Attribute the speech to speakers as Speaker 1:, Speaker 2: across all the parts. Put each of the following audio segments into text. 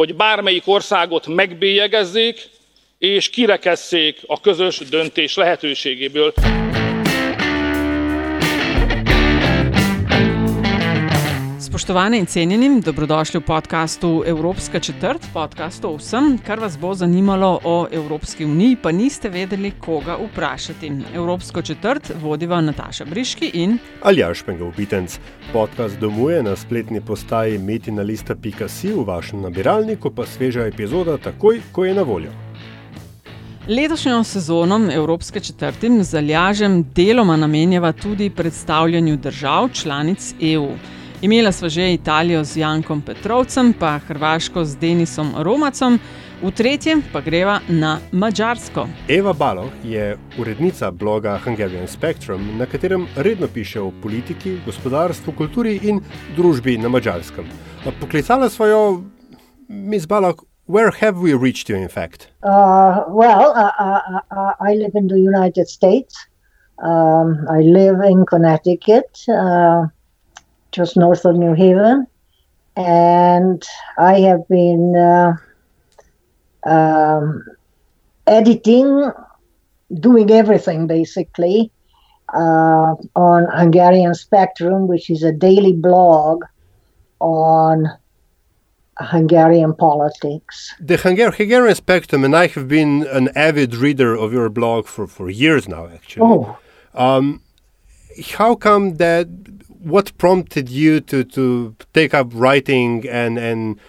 Speaker 1: hogy bármelyik országot megbélyegezzék és kirekesszék a közös döntés lehetőségéből.
Speaker 2: Spoštovane in cenjeni, dobrodošli v podkastu Evropska četrt, podkastu o vsem, kar vas bo zanimalo o Evropski uniji, pa niste vedeli, koga vprašati. Evropsko četrt vodiva Nataša Briški in
Speaker 3: Aljaš Pengov Bitenc. Podcast domuje na spletni postaji metinalista.si v vašem nabiralniku, pa sveža epizoda takoj, ko je na voljo.
Speaker 2: Letošnjo sezono Evropske četrti z Aljažem deloma namenjava tudi predstavljanju držav članic EU. Imela sva že Italijo z Jankom Petrovcem, pa Hrvaško z Denisom Romacom, v tretje pa greva na Mačarsko.
Speaker 3: Eva Baloh je urednica bloga Hungarian Spectrum, na katerem redno piše o politiki, gospodarstvu, kulturi in družbi na Mačarskem. Poklicala svojo, Miss Baloh, where have we reached you in fact?
Speaker 4: Uh, well, uh, uh, uh, I live in the United States. Um, I live in Connecticut, uh, just north of New Haven, and I have been uh, um, editing, doing everything basically uh, on Hungarian Spectrum, which is a daily blog on Hungarian politics.
Speaker 3: The Hungar- Hungarian Spectrum, and I have been an avid reader of your blog for, for years now, actually.
Speaker 4: Oh,
Speaker 3: Um, how come that? What prompted you to, to take up writing and and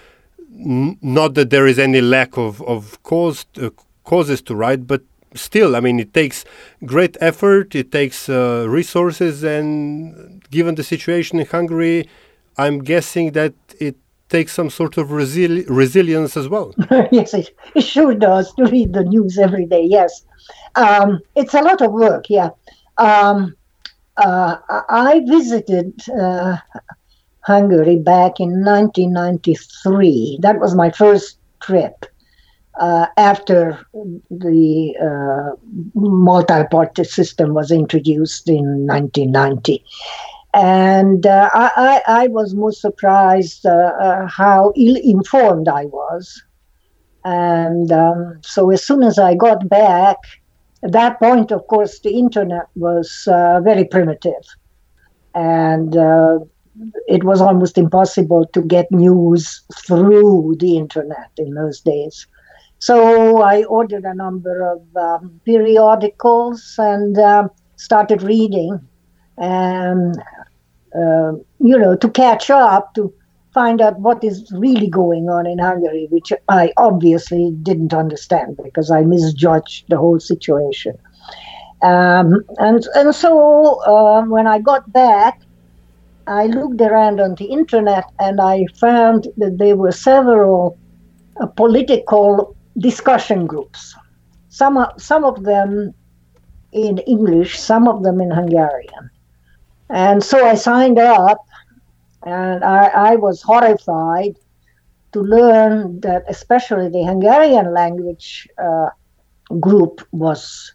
Speaker 3: not that there is any lack of of cause uh, causes to write, but still, I mean, it takes great effort, it takes uh, resources, and given the situation in Hungary, I'm guessing that it takes some sort of resili- resilience as well.
Speaker 4: yes, it, it sure does to read the news every day. Yes, um, it's a lot of work. Yeah, um, uh, I visited uh, Hungary back in 1993. That was my first trip uh, after the uh, multi-party system was introduced in 1990. And uh, I, I, I was most surprised uh, how ill-informed I was. And um, so as soon as I got back, at that point, of course, the internet was uh, very primitive. And uh, it was almost impossible to get news through the internet in those days. So I ordered a number of um, periodicals and um started reading, and uh, you know, to catch up, to find out what is really going on in Hungary, which I obviously didn't understand because I misjudged the whole situation. Um, and and so uh, when I got back, I looked around on the internet and I found that there were several uh, political discussion groups. Some some of them in English, some of them in Hungarian. And so I signed up, and I, I was horrified to learn that, especially the Hungarian language uh, group, was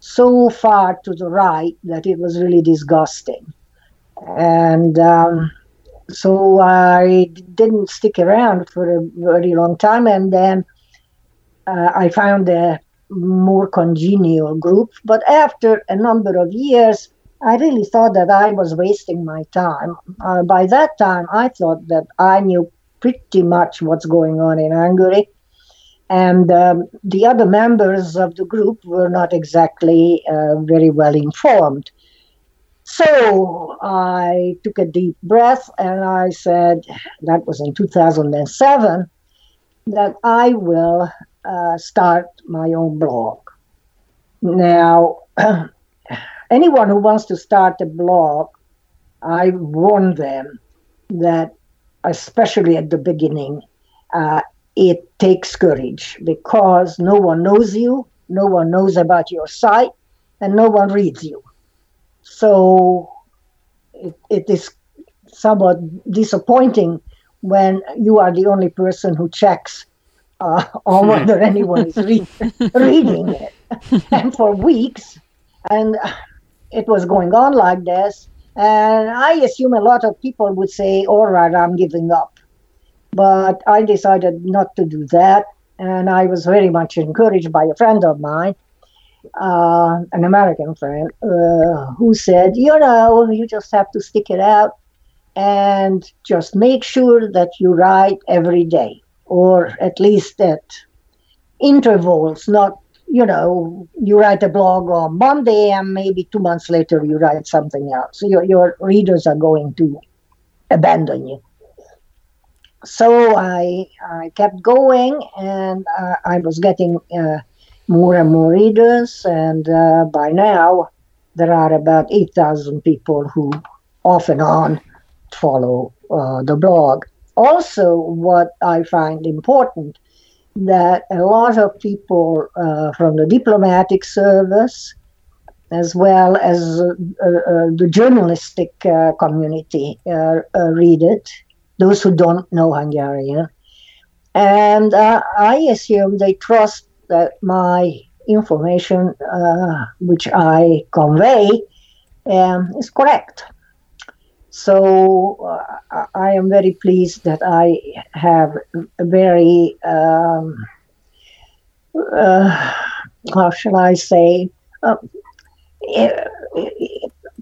Speaker 4: so far to the right that it was really disgusting. And um, so I didn't stick around for a very long time, and then uh, I found a more congenial group. But after a number of years, I really thought that I was wasting my time. Uh, by that time, I thought that I knew pretty much what's going on in Hungary. And um, the other members of the group were not exactly uh, very well informed. So I took a deep breath and I said, that was in 2007, that I will uh, start my own blog. Now, anyone who wants to start a blog, I warn them that, especially at the beginning, uh, it takes courage because no one knows you, no one knows about your site, and no one reads you. So it, it is somewhat disappointing when you are the only person who checks uh, on whether anyone is re- reading it. and for weeks, and it was going on like this. And I assume a lot of people would say, all right, I'm giving up. But I decided not to do that. And I was very much encouraged by a friend of mine, uh, an American friend, uh, who said, you know, you just have to stick it out and just make sure that you write every day, or at least at intervals, not you know, you write a blog on Monday and maybe two months later you write something else. Your, your readers are going to abandon you. So I, I kept going and uh, I was getting uh, more and more readers. And uh, by now, there are about 8,000 people who off and on follow uh, the blog. Also, what I find important that a lot of people uh, from the diplomatic service, as well as uh, uh, the journalistic uh, community, uh, uh, read it, those who don't know Hungarian. And I assume they trust that my information, which I convey, um, is correct. So uh, I am very pleased that I have a very, um, uh, how shall I say, uh,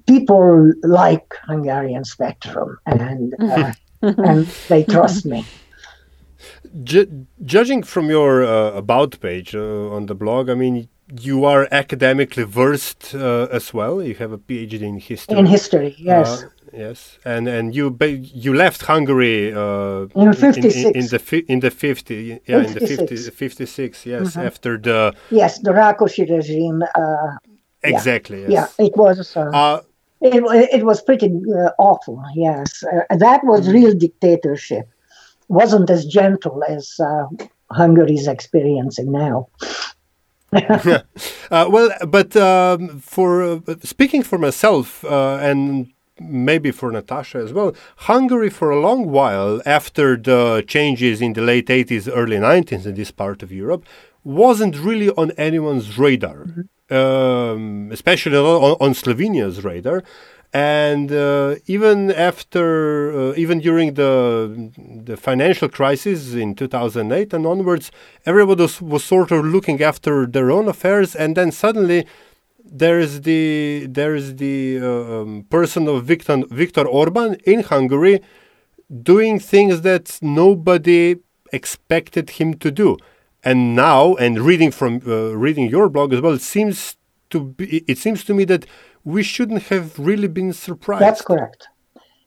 Speaker 4: people like Hungarian Spectrum and uh, and they trust me.
Speaker 3: Ju- judging from your uh, about page uh, on the blog, I mean, you are academically versed as well. You have a PhD in history.
Speaker 4: In history, yes
Speaker 3: yes, and and you you left Hungary
Speaker 4: uh, in '56
Speaker 3: in, in, in, the in the 50 yeah in, the 50 56 yes mm-hmm. after the
Speaker 4: yes the Rákosi regime uh,
Speaker 3: exactly
Speaker 4: yeah, yes. yeah it was uh, uh, it, it was pretty uh, awful yes uh, that was mm-hmm. real dictatorship wasn't as gentle as Hungary is experiencing now.
Speaker 3: uh, well, but um, for uh, speaking for myself uh, and maybe for Natasha as well, Hungary for a long while after the changes in the late 80s, early 90s in this part of Europe wasn't really on anyone's radar, mm-hmm. um, especially on, on, Slovenia's radar. And uh, even after, uh, even during the the financial crisis in 2008 and onwards, everybody was, was sort of looking after their own affairs, and then suddenly there is the there is the uh, um, person of Viktor Viktor Orban in Hungary doing things that nobody expected him to do. And now, and reading from uh, reading your blog as well, it seems to be it seems to me that we shouldn't have really been surprised.
Speaker 4: That's correct.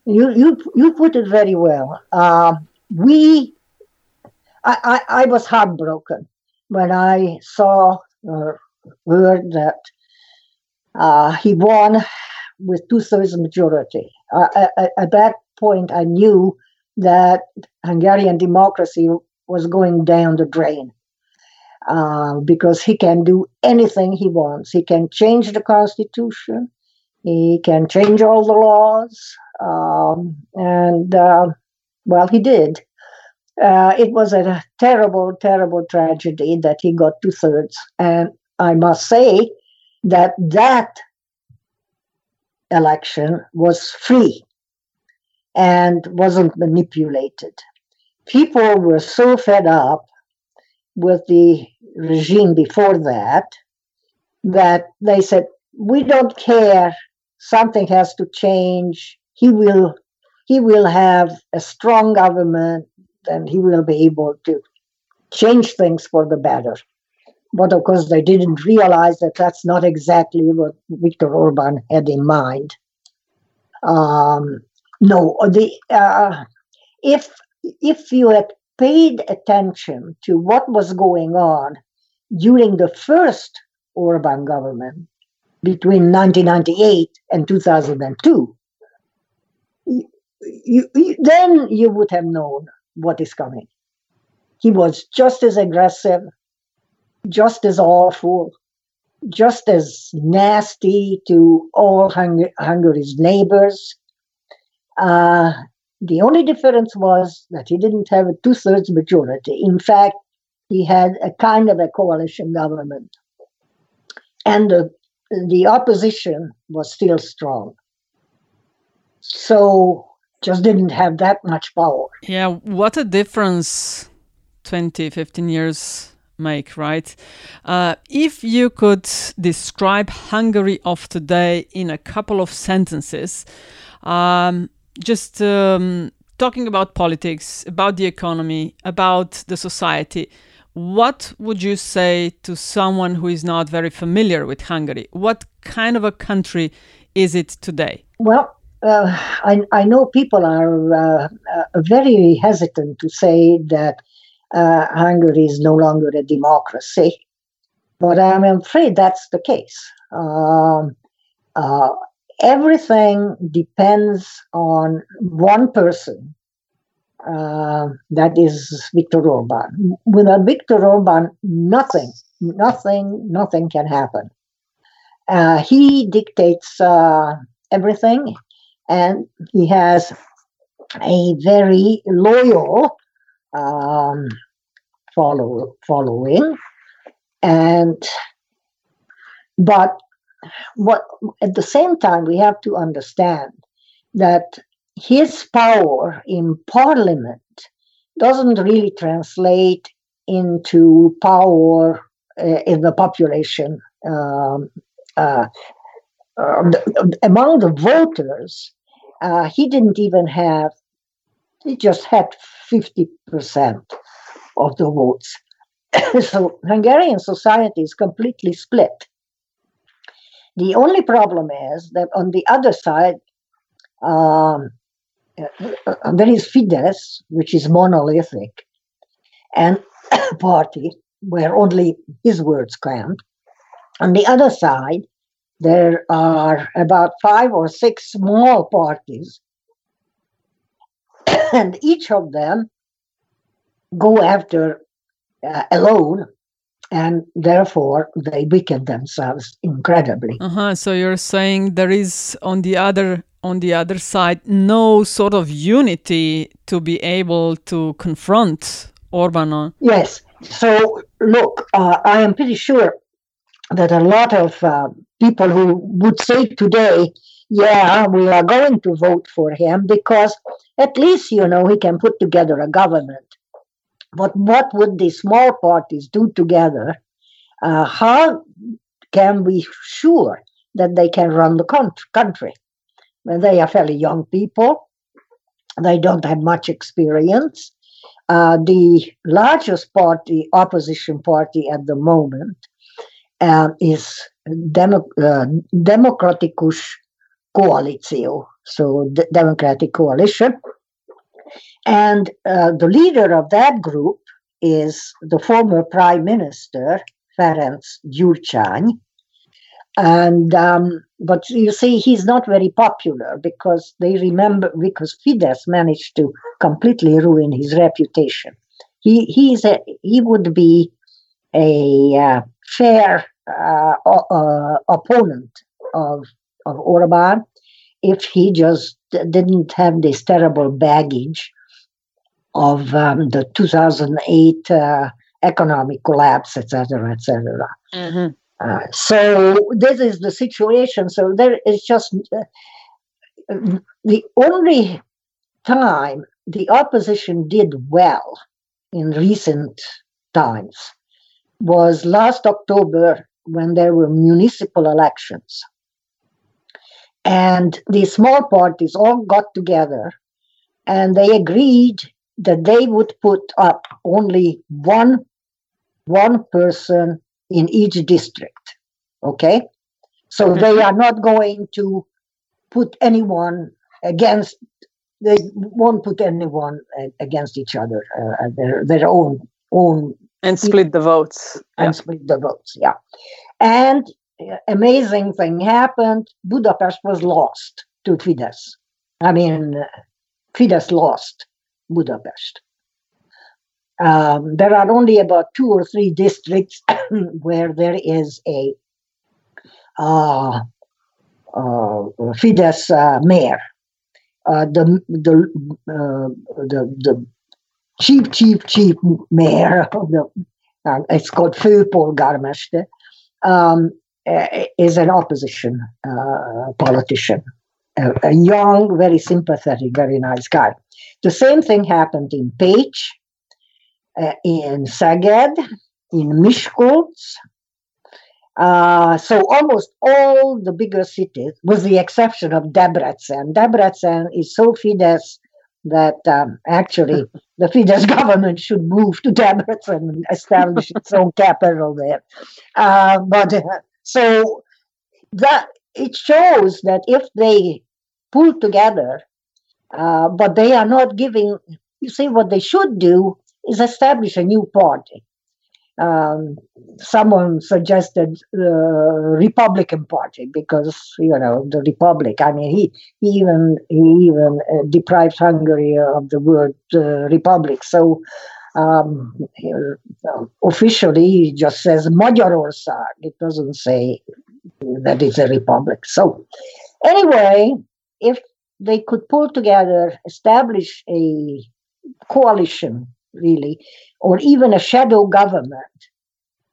Speaker 4: You you you put it very well. Uh, we, I, I, I was heartbroken when I saw or heard that uh, he won with two thirds majority. Uh, at, at, that point, I knew that Hungarian democracy was going down the drain uh, because he can do anything he wants. He can change the constitution, he can change all the laws, um, and uh, well, he did. Uh, it was a terrible, terrible tragedy that he got two thirds. And I must say, that that election was free and wasn't manipulated. People were so fed up with the regime before that that they said, "We don't care. Something has to change. He will, he will have a strong government, and he will be able to change things for the better." But of course, they didn't realize that that's not exactly what Viktor Orban had in mind. Um, no, the uh, if if you had paid attention to what was going on during the first Orban government between 1998 and 2002, you, you, then you would have known what is coming he was just as aggressive, just as awful, just as nasty to all Hung- Hungary's neighbors. Uh, the only difference was that he didn't have a two thirds majority. In fact, he had a kind of a coalition government. And the, the opposition was still strong. So just didn't have that much power.
Speaker 2: Yeah, what a difference 20, 15 years make, right? Uh, if you could describe Hungary of today in a couple of sentences, um, just um, talking about politics, about the economy, about the society, what would you say to someone who is not very familiar with Hungary? What kind of a country is it today?
Speaker 4: Well, uh, I, I, know people are uh, uh, very hesitant to say that uh, Hungary is no longer a democracy, but I'm afraid that's the case. Um, uh, everything depends on one person. Uh, that is Viktor Orban. Without Viktor Orban, nothing, nothing, nothing can happen. he dictates everything and he has a very loyal um, follow, following. And but what at the same time we have to understand that his power in parliament doesn't really translate into power uh, in the population um, uh, uh, among the voters uh, he didn't even have, he just had 50% of the votes. so Hungarian society is completely split. The only problem is that on the other side, um, uh, there is Fidesz, which is monolithic, and party where only his words count. On the other side, there are about five or six small parties, and each of them go after uh, alone, and therefore they weaken themselves incredibly.
Speaker 2: Uh-huh. So you're saying there is on the other on the other side no sort of unity to be able to confront Orban.
Speaker 4: Yes. So look, uh, I am pretty sure that a lot of uh, people who would say today, yeah, we are going to vote for him because at least, you know, he can put together a government. But what would the small parties do together? Uh, how can we sure that they can run the country? Well, they are fairly young people. They don't have much experience. Uh, the largest party, opposition party at the moment, uh, is Demo- uh, Demokratikus Koalíció, so Democratic Coalition. And uh, the leader of that group is the former Prime Minister, Ferenc Gyurcsány. And um, but you see, he's not very popular because they remember because Fidesz managed to completely ruin his reputation. He he's a he would be a uh, fair uh, uh, opponent of of Orban if he just didn't have this terrible baggage of um, the 2008 uh, economic collapse, etc., etc. Mm-hmm. Uh, so this is the situation. So there is just uh, the only time the opposition did well in recent times was last October when there were municipal elections. And the small parties all got together and they agreed that they would put up only one one person in each district. Okay? So mm-hmm. they are not going to put anyone against they won't put anyone against each other uh, their their own own
Speaker 5: and split the votes
Speaker 4: and yeah. split the votes yeah and uh, amazing thing happened budapest was lost to fidesz i mean uh, fidesz lost budapest Um, there are only about two or three districts where there is a uh, uh, Fidesz uh, mayor. Uh, the the, uh, the the chief chief chief mayor of the uh, it's called főpolgármester um, is an opposition politician, a, a young, very sympathetic, very nice guy. The same thing happened in Pécs, uh, in Szeged, in Miskolc. Uh, so almost all the bigger cities, with the exception of Debrecen. Debrecen is so Fidesz that um, actually the Fidesz government should move to Debrecen and establish its own capital there. Uh, but uh, so that it shows that if they pull together, uh, but they are not giving. You see, what they should do is establish a new party. Um, someone suggested the Republican Party because you know the Republic. I mean, he, he even he even uh, deprived Hungary of the word uh, republic. So um, uh, officially, he just says Magyarország. It doesn't say that it's a republic. So anyway, if they could pull together, establish a coalition really, or even a shadow government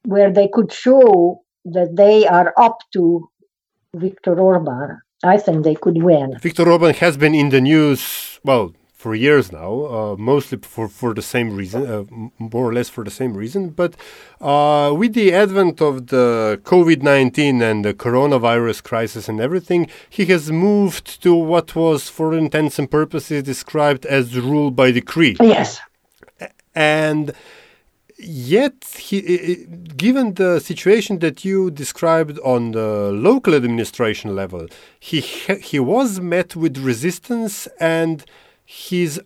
Speaker 4: where they could show that they are up to Viktor Orban, I think they could win.
Speaker 3: Viktor Orban has been in the news, well, for years now, uh, mostly for, for the same reason, uh, more or less for the same reason. But uh, with the advent of the COVID 19 and the coronavirus crisis and everything, he has moved to what was, for intents and purposes, described as rule by decree.
Speaker 4: Yes
Speaker 3: and yet he, given the situation that you described on the local administration level he he was met with resistance and his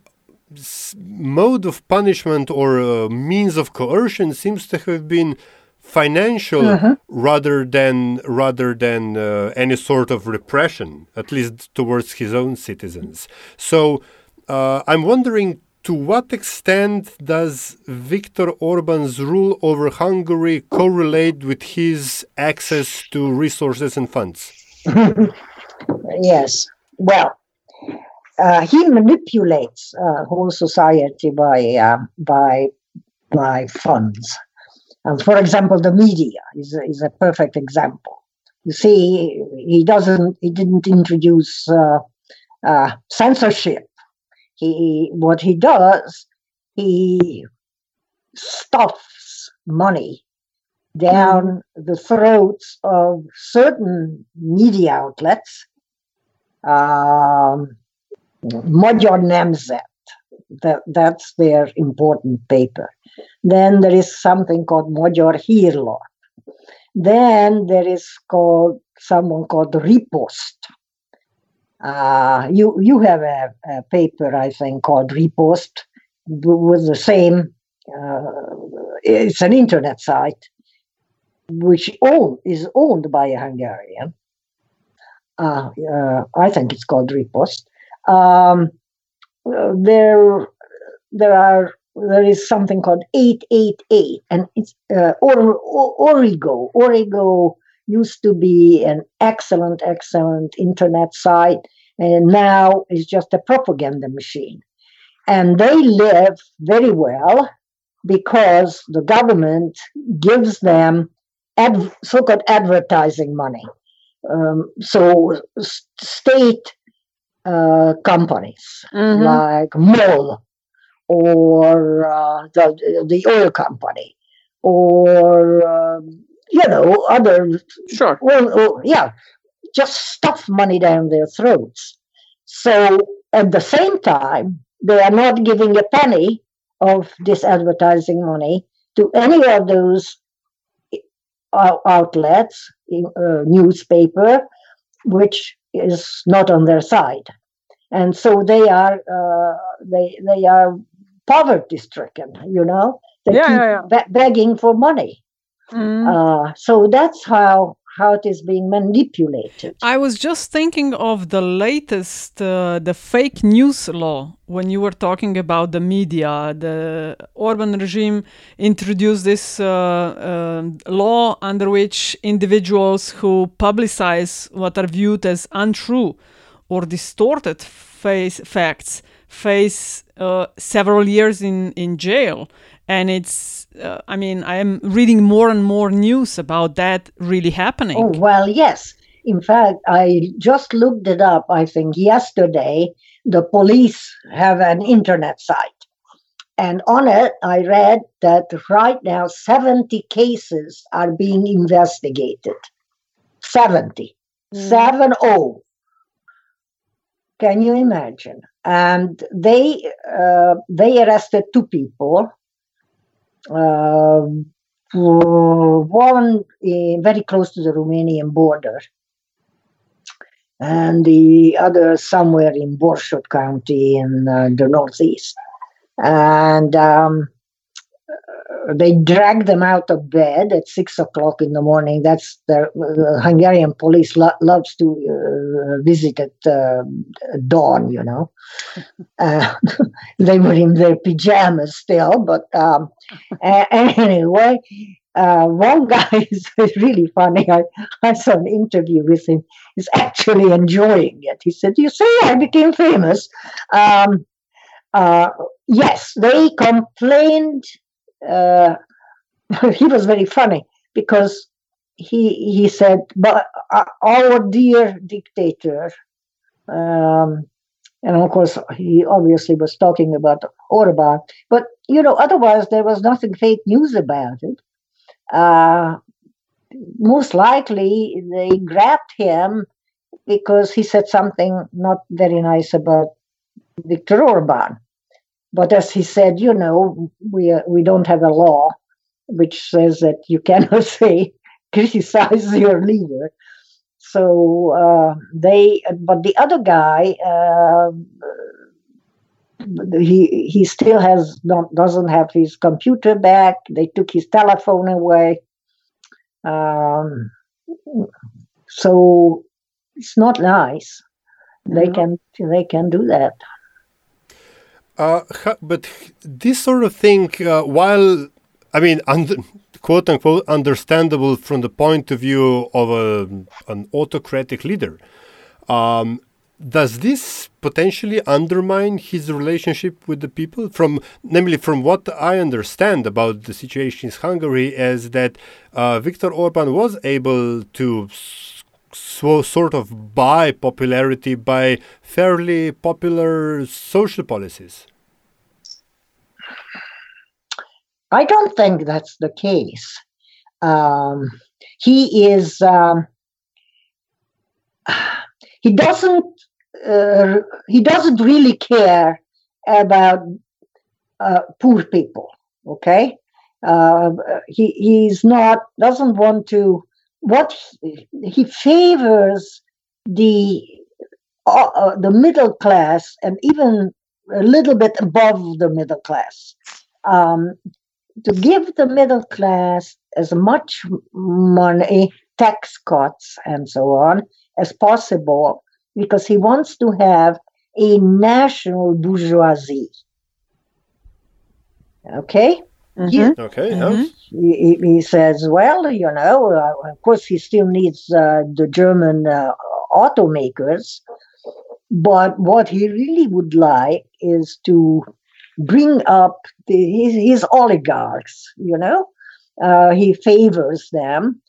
Speaker 3: mode of punishment or uh, means of coercion seems to have been financial uh-huh. rather than rather than uh, any sort of repression at least towards his own citizens so uh, i'm wondering to what extent does Viktor Orban's rule over Hungary correlate with his access to resources and funds?
Speaker 4: yes. Well, uh, he manipulates uh, whole society by uh, by by funds. And for example, the media is a, is a perfect example. You see, he doesn't he didn't introduce uh, uh, censorship he what he does, he stuffs money down the throats of certain media outlets. Um, Magyar Nemzet, that, that's their important paper. Then there is something called Magyar Hírlap. Then there is called someone called Ripost. Uh, you you have a, a, paper, I think, called Ripost with the same. Uh, it's an internet site which own, is owned by a Hungarian. Uh, uh I think it's called Ripost. Um, there, there are there is something called 888 and it's uh, or, or, origo origo used to be an excellent, excellent internet site, and now is just a propaganda machine. And they live very well because the government gives them ad- so called advertising money. Um, so, state uh, companies mm-hmm. like MOL or uh, the, the oil company or um, you know, other
Speaker 5: sure,
Speaker 4: well, yeah, just stuff money down their throats. So at the same time, they are not giving a penny of this advertising money to any of those uh, outlets, uh, newspaper, which is not on their side, and so they are uh, they they are poverty stricken. You know, they
Speaker 5: yeah, keep yeah,
Speaker 4: yeah. begging for money.
Speaker 5: Mm.
Speaker 4: Uh, so that's how how it is being manipulated.
Speaker 2: I was just thinking of the latest, uh, the fake news law. When you were talking about the media, the Orban regime introduced this uh, uh, law under which individuals who publicize what are viewed as untrue or distorted face facts face uh, several years in, in jail. And it's, uh, I mean, I am reading more and more news about that really happening.
Speaker 4: Oh, well, yes. In fact, I just looked it up, I think, yesterday. The police have an internet site. And on it, I read that right now 70 cases are being investigated. 70. Mm. 7 0. Can you imagine? And they uh, they arrested two people. One uh, very close to the Romanian border, and the other somewhere in Borsod County in uh, the northeast. And um, they drag them out of bed at six o'clock in the morning. That's the uh, Hungarian police lo- loves to uh, visit at uh, dawn. You know, uh, they were in their pajamas still, but um, anyway. Uh, one guy is really funny. I, I saw an interview with him. He's actually enjoying it. He said, "You see, I became famous." Um, uh, yes, they complained uh, he was very funny because he he said, "But uh, our dear dictator," um, and of course he obviously was talking about Orban. But you know, otherwise there was nothing fake news about it. Uh, most likely they grabbed him because he said something not very nice about Viktor Orban. But as he said, you know, we uh, we don't have a law which says that you cannot say criticize your leader. So uh, they, but the other guy, uh, he he still has not doesn't have his computer back. They took his telephone away. Um, so it's not nice. They can they can do that.
Speaker 3: Uh, but this sort of thing, uh, while I mean, quote unquote, understandable from the point of view of a, an autocratic leader, um, does this potentially undermine his relationship with the people? From namely, from what I understand about the situation in Hungary, is that uh, Viktor Orban was able to so sort of buy popularity by fairly popular social policies.
Speaker 4: I don't think that's the case. Um, he is. Um, he doesn't. Uh, he doesn't really care about uh, poor people. Okay, uh, he he's not doesn't want to. What he, favors the uh, uh, the middle class and even a little bit above the middle class. Um, to give the middle class as much money, tax cuts, and so on as possible, because he wants to have a national bourgeoisie. Okay?
Speaker 3: Mm-hmm. He, okay. Mm-hmm.
Speaker 4: He, he, says, well, you know, uh, of course, he still needs uh, the German uh, automakers, but what he really would like is to bring up the, his, his oligarchs, you know. Uh, he favors them,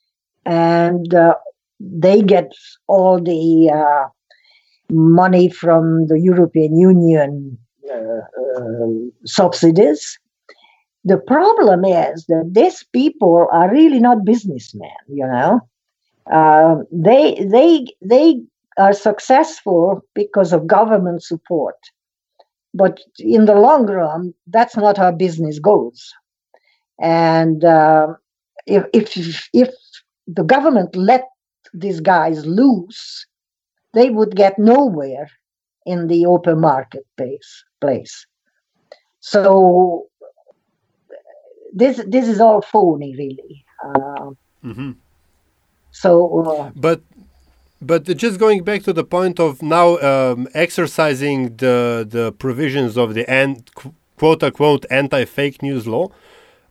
Speaker 4: and uh, they get all the uh, money from the European Union uh, uh, subsidies. The problem is that these people are really not businessmen, you know. Uh, they they they are successful because of government support but in the long run, that's not how business goes. And uh, if, if, if the government let these guys loose, they would get nowhere in the open marketplace place. So this this is all phony, really. Uh, mm-hmm. So, uh,
Speaker 3: but but just going back to the point of now um, exercising the the provisions of the an, quote unquote anti fake news law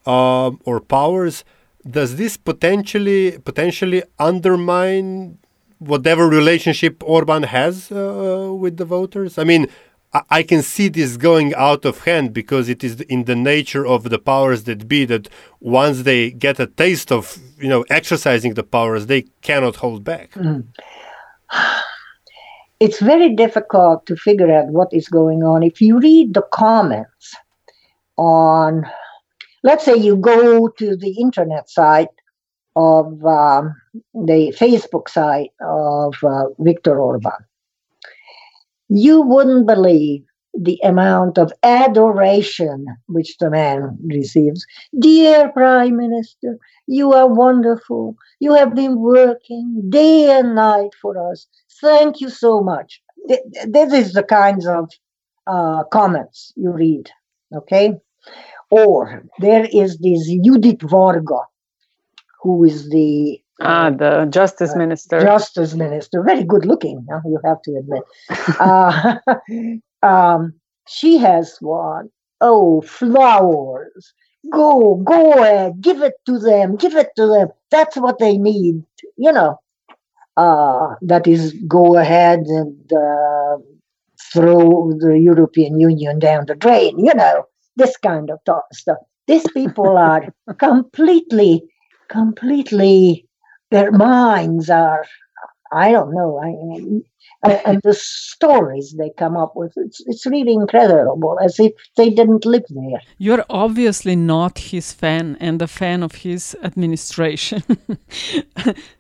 Speaker 3: uh, or powers, does this potentially potentially undermine whatever relationship Orban has uh, with the voters? I mean, I can see this going out of hand because it is in the nature of the powers that be that once they get a taste of you know exercising the powers, they cannot hold back. Mm.
Speaker 4: It's very difficult to figure out what is going on. If you read the comments on, let's say you go to the internet site of um, the Facebook site of uh, Viktor Orban you wouldn't believe the amount of adoration which the man receives. Dear Prime Minister, you are wonderful. You have been working day and night for us. Thank you so much. This is the kinds of uh, comments you read, okay? Or there is this Judith Varga, who is the
Speaker 5: Ah, the justice uh, minister.
Speaker 4: Justice minister, very good looking. You have to admit. uh, um, she has one. Oh, flowers! Go, go ahead, give it to them, give it to them. That's what they need. You know, uh, that is go ahead and uh, throw the European Union down the drain. You know, this kind of stuff. These people are completely, completely their minds are I don't know. I, and the stories they come up with, it's, it's really incredible, as if they didn't live there.
Speaker 2: You're obviously not his fan and a fan of his administration.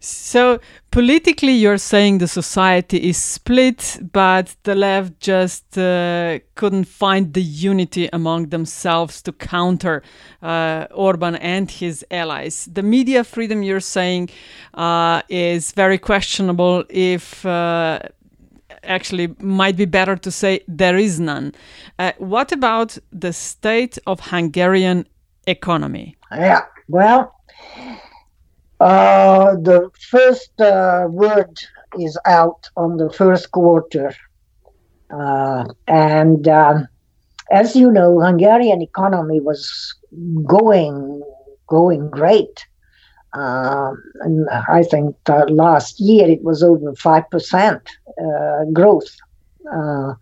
Speaker 2: so politically you're saying the society is split but the left just uh, couldn't find the unity among themselves to counter uh, orban and his allies. The media freedom you're saying uh, is very questionable if uh, actually might be better to say there is none. Uh, what about the state of hungarian economy?
Speaker 4: Yeah well uh, the first uh, word is out on the first quarter. Uh, and um, as you know, Hungarian economy was going going great. Um, and I think last year it was over five percent uh, growth, uh,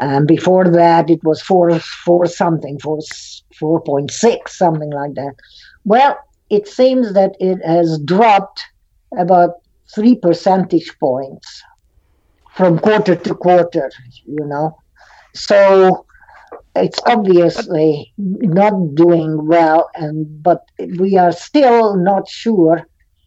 Speaker 4: and before that it was four four something, four four point six something like that. Well, it seems that it has dropped about three percentage points from quarter to quarter, you know. So it's obviously not doing well and but we are still not sure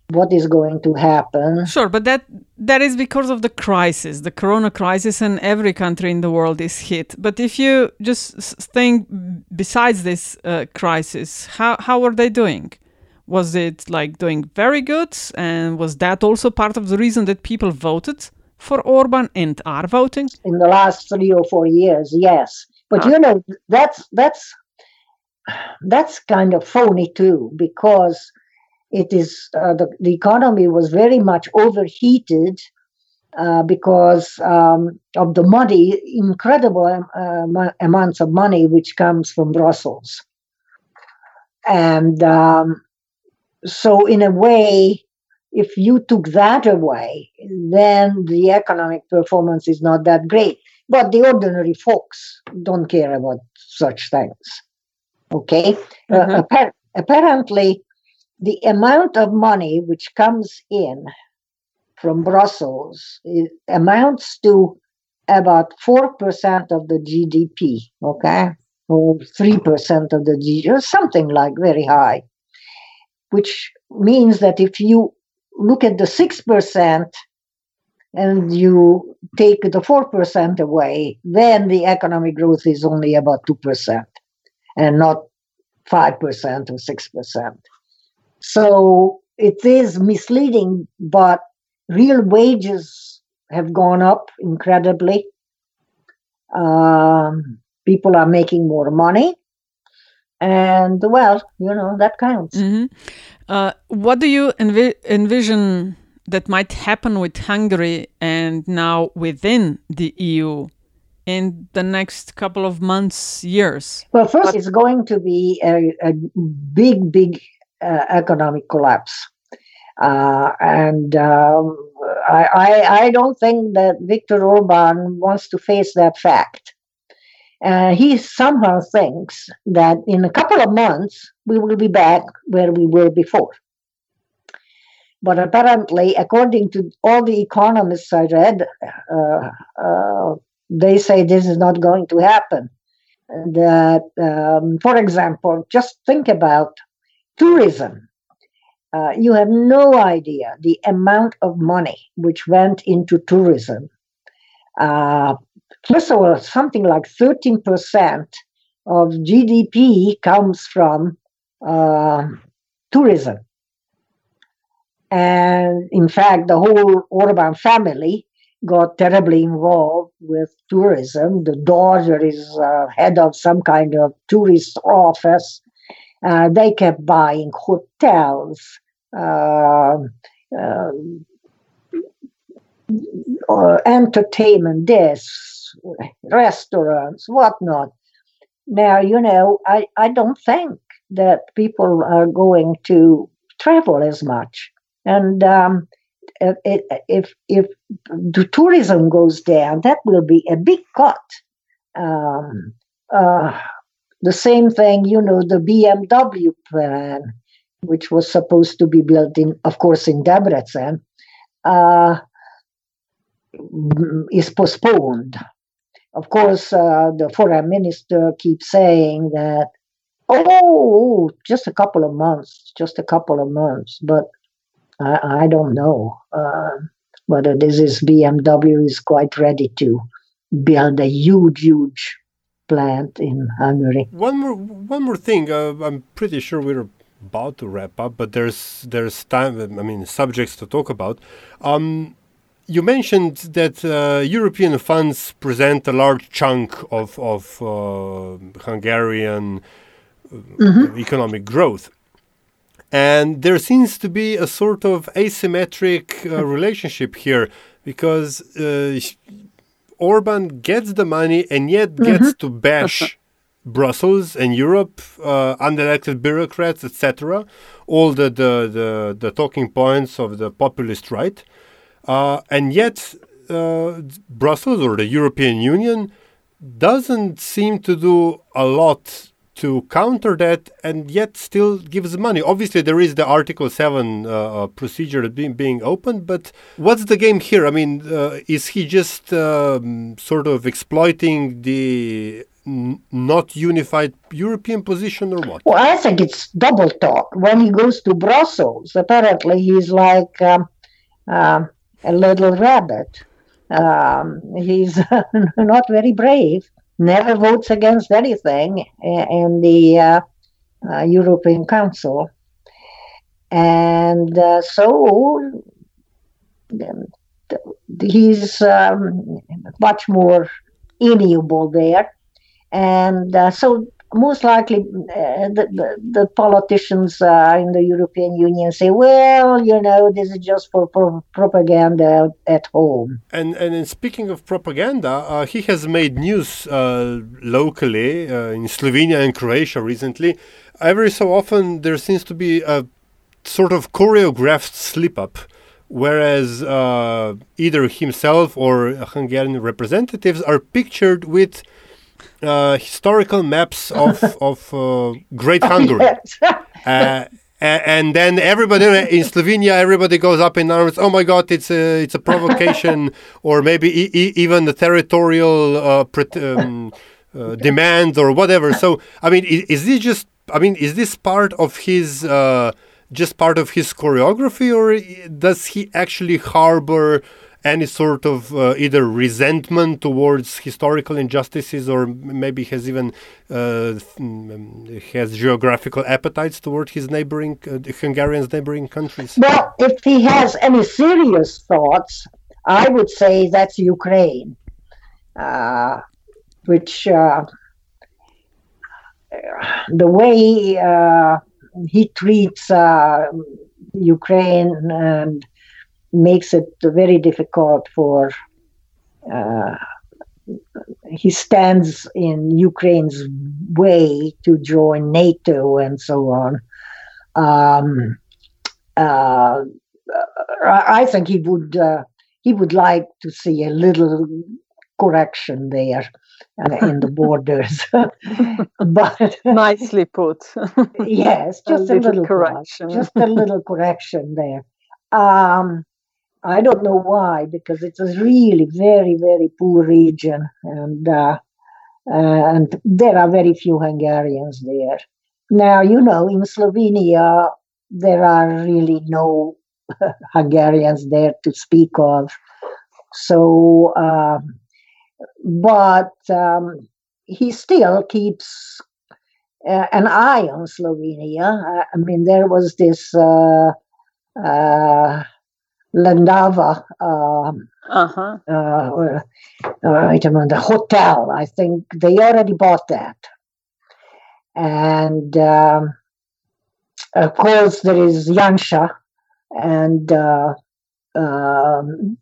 Speaker 4: what is going to happen.
Speaker 2: Sure, but that that is because of the crisis, the corona crisis, and every country in the world is hit. But if you just think besides this uh, crisis, how how are they doing? Was it like doing very good? And was that also part of the reason that people voted for Orban and are voting?
Speaker 4: In the last three or four years, yes. But ah. you know, that's that's that's kind of phony too, because it is uh, the, the economy was very much overheated uh, because um, of the money, incredible uh, amounts of money which comes from Brussels. And um, so in a way if you took that away then the economic performance is not that great. But the ordinary folks don't care about such things. Okay? Uh, mm-hmm. uh, appar- apparently the amount of money which comes in from brussels amounts to about 4% of the gdp okay? Or 3% of the gdp or something like very high which means that if you look at the 6% and you take the 4% away, then the economic growth is only about 2% and not 5% or 6%. So it is misleading, but real wages have gone up incredibly. Um, people are making more money and well you know that counts
Speaker 2: mm-hmm. Uh, what do you envi- envision that might happen with Hungary and now within the EU in the next couple of months, years?
Speaker 4: Well, first, it's going to be a, a big, big uh, economic collapse. Uh, and um, I, I, I, don't think that Viktor Orban wants to face that fact. Uh, he somehow thinks that in a couple of months we will be back where we were before. But apparently, according to all the economists I read, uh, uh, they say this is not going to happen. That, um, for example, just think about tourism. Uh, you have no idea the amount of money which went into tourism. Uh, first of all, something like 13% of GDP comes from uh, tourism. And in fact, the whole Orban family got terribly involved with tourism. The daughter is uh, head of some kind of tourist office. Uh, they kept buying hotels, uh, uh entertainment desks, restaurants, whatnot. Now, you know, I, I don't think that people are going to travel as much. And um, if if the tourism goes down, that will be a big cut. Um, uh, the same thing, you know, the BMW plan, which was supposed to be built in, of course, in Debrecen, uh, is postponed. Of course, uh, the foreign minister keeps saying that, oh, just a couple of months, just a couple of months. But I, I don't know uh, whether this is BMW is quite ready to build a huge, huge plant in Hungary.
Speaker 3: One more, one more thing. Uh, I'm pretty sure we're about to wrap up, but there's there's time. I mean, subjects to talk about. Um, you mentioned that uh, European funds present a large chunk of of uh, Hungarian mm-hmm. economic growth. And there seems to be a sort of asymmetric uh, relationship here because uh, Orban gets the money and yet mm-hmm. gets to bash Brussels and Europe, uh, unelected bureaucrats, etc. All the, the, the, the, talking points of the populist right. Uh, and yet, uh, Brussels or the European Union doesn't seem to do a lot to counter that and yet still gives money. Obviously, there is the Article 7 uh, uh, procedure being, being opened, but what's the game here? I mean, uh, is he just um, sort of exploiting the not unified European position or what?
Speaker 4: Well, I think it's double talk. When he goes to Brussels, apparently he's like um, uh, a little rabbit. Um, he's not very brave never votes against anything in the uh, uh, European Council. And uh, so he's um, much more amiable there. And uh, so most likely uh, the, the, the, politicians uh, in the European Union say, well, you know, this is just for, propaganda at home.
Speaker 3: And, and speaking of propaganda, uh, he has made news uh, locally uh, in Slovenia and Croatia recently. Every so often, there seems to be a sort of choreographed slip up. Whereas uh, either himself or Hungarian representatives are pictured with uh, historical maps of of uh, Great Hungary. uh, and then everybody in Slovenia, everybody goes up in arms. Oh my God, it's a it's a provocation, or maybe e even the territorial uh, um, uh, demand or whatever. So, I mean, is, is, this just? I mean, is this part of his? Uh, just part of his choreography, or does he actually harbor any sort of uh, either resentment towards historical injustices or maybe has even uh, has geographical appetites toward his neighboring uh, Hungarian's neighboring countries?
Speaker 4: Well, if he has any serious thoughts, I would say that's Ukraine, uh, which uh, the way uh, he treats Ukraine and makes it very difficult for. Uh, he stands in Ukraine's way to join NATO and so on. Um, uh, I think he would uh, he would like to see a little correction there uh, in the borders. but
Speaker 5: nicely put.
Speaker 4: yes, just a, a little, little correction. just a little correction there. Um, I don't know why, because it's a really very very poor region, and uh, and there are very few Hungarians there. Now you know in Slovenia there are really no Hungarians there to speak of. So, um, but um, he still keeps uh, an eye on Slovenia. I mean, there was this uh, uh, Lendava. Um, uh-huh. Uh, wait a minute, the hotel. I think they already bought that, and um, of course there is Janša, and uh, um,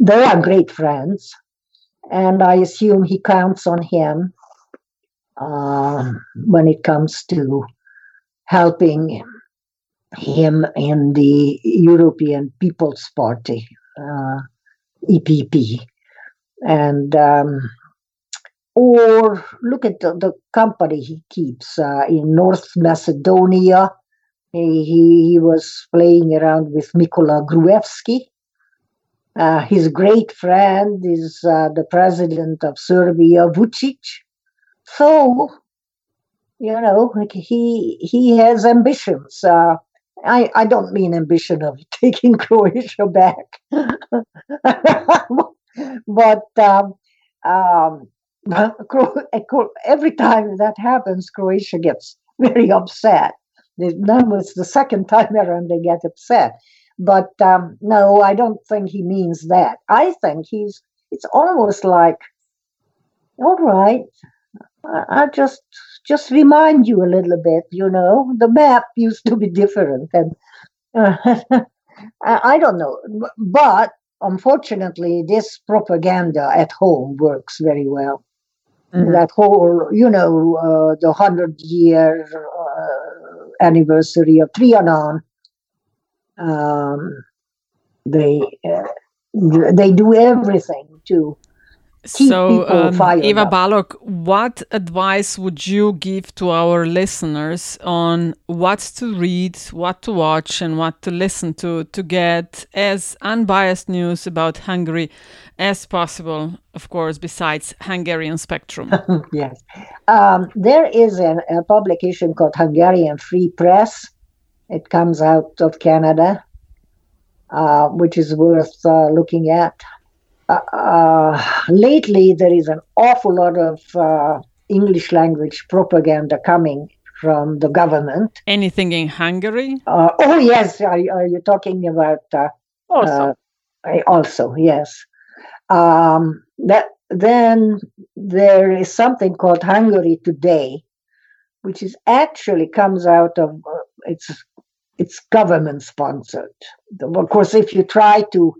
Speaker 4: they are great friends, and I assume he counts on him uh, when it comes to helping him in the European People's Party, uh, EPP, and um, or look at the, the company he keeps uh, in North Macedonia he, he was playing around with Nikola Gruevski. Uh, his great friend is uh, the president of Serbia, Vucic. So, you know, he he has ambitions. Uh, I I don't mean ambition of taking Croatia back, but um, um, every time that happens, Croatia gets very upset. That was the second time around they get upset. But um, no, I don't think he means that. I think he's, it's almost like, all right, I, I just just remind you a little bit, you know, the map used to be different. And uh, I, don't know. But unfortunately, this propaganda at home works very well. Mm-hmm. That whole, you know, uh, the hundred year uh, anniversary of Trianon, um, they uh, they do everything to
Speaker 2: so, um, Eva Balogh, what advice would you give to our listeners on what to read, what to watch, and what to listen to to get as unbiased news about Hungary as possible? Of course, besides Hungarian Spectrum.
Speaker 4: yes, um, there is an, a publication called Hungarian Free Press. It comes out of Canada, uh, which is worth uh, looking at. Uh, uh, lately there is an awful lot of uh, English language propaganda coming from the government.
Speaker 2: Anything in Hungary?
Speaker 4: Uh, oh yes, are, are, you talking about uh,
Speaker 5: also?
Speaker 4: also, yes. Um, that then there is something called Hungary Today, which is actually comes out of it's it's government sponsored. Of course, if you try to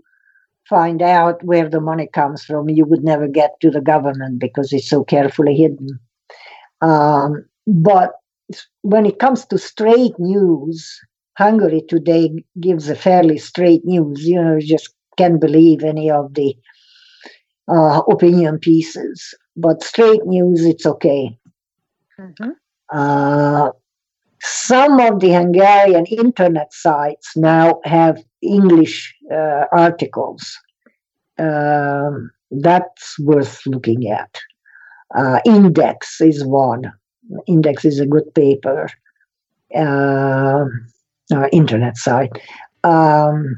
Speaker 4: find out where the money comes from, you would never get to the government because it's so carefully hidden. Um, but when it comes to straight news, Hungary today gives a fairly straight news. You know, you just can't believe any of the uh, opinion pieces. But straight news, it's okay. Mm-hmm. Uh, some of the Hungarian internet sites now have English uh, articles. Um, that's worth looking at. Uh, Index is one. Index is a good paper, uh, uh internet site. Um,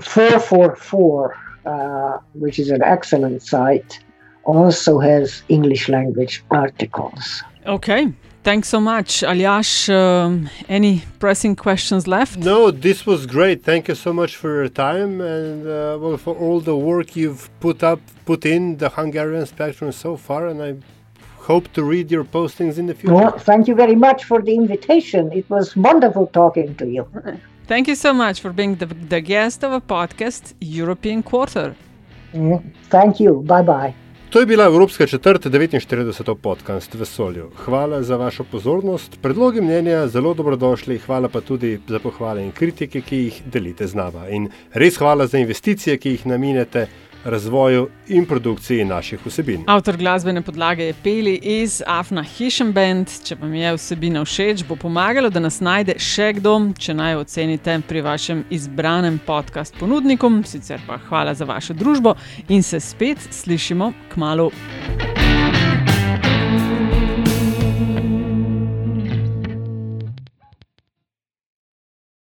Speaker 4: 444, uh, which is an excellent site, also has English language articles.
Speaker 2: Okay, Thanks so much, Aljaž. Um, any pressing questions left?
Speaker 3: No, this was great. Thank you so much for your time and uh, well for all the work you've put up, put in the Hungarian spectrum so far. And I hope to read your postings in the future.
Speaker 4: Well, thank you very much for the invitation. It was wonderful talking to you.
Speaker 2: Thank you so much for being the, the guest of a podcast, European Quarter.
Speaker 4: Mm, Thank you. Bye bye.
Speaker 3: To je bila Evropska četrt 49. podcast vesolju. Hvala za vašo pozornost, predlogi mnenja zelo dobrodošli, hvala pa tudi za pohvale in kritike, ki jih delite z nama. In res hvala za investicije, ki jih namenjate razvoju in produkciji naših vsebin.
Speaker 2: Avtor glasbene podlage je Peli iz Afna Hisham Band. Če vam je vsebina všeč, bo pomagalo, da nas najde še kdo, če naj ocenite pri vašem izbranem podcast ponudniku. Sicer pa hvala za vašo družbo in se spet slišimo k malu.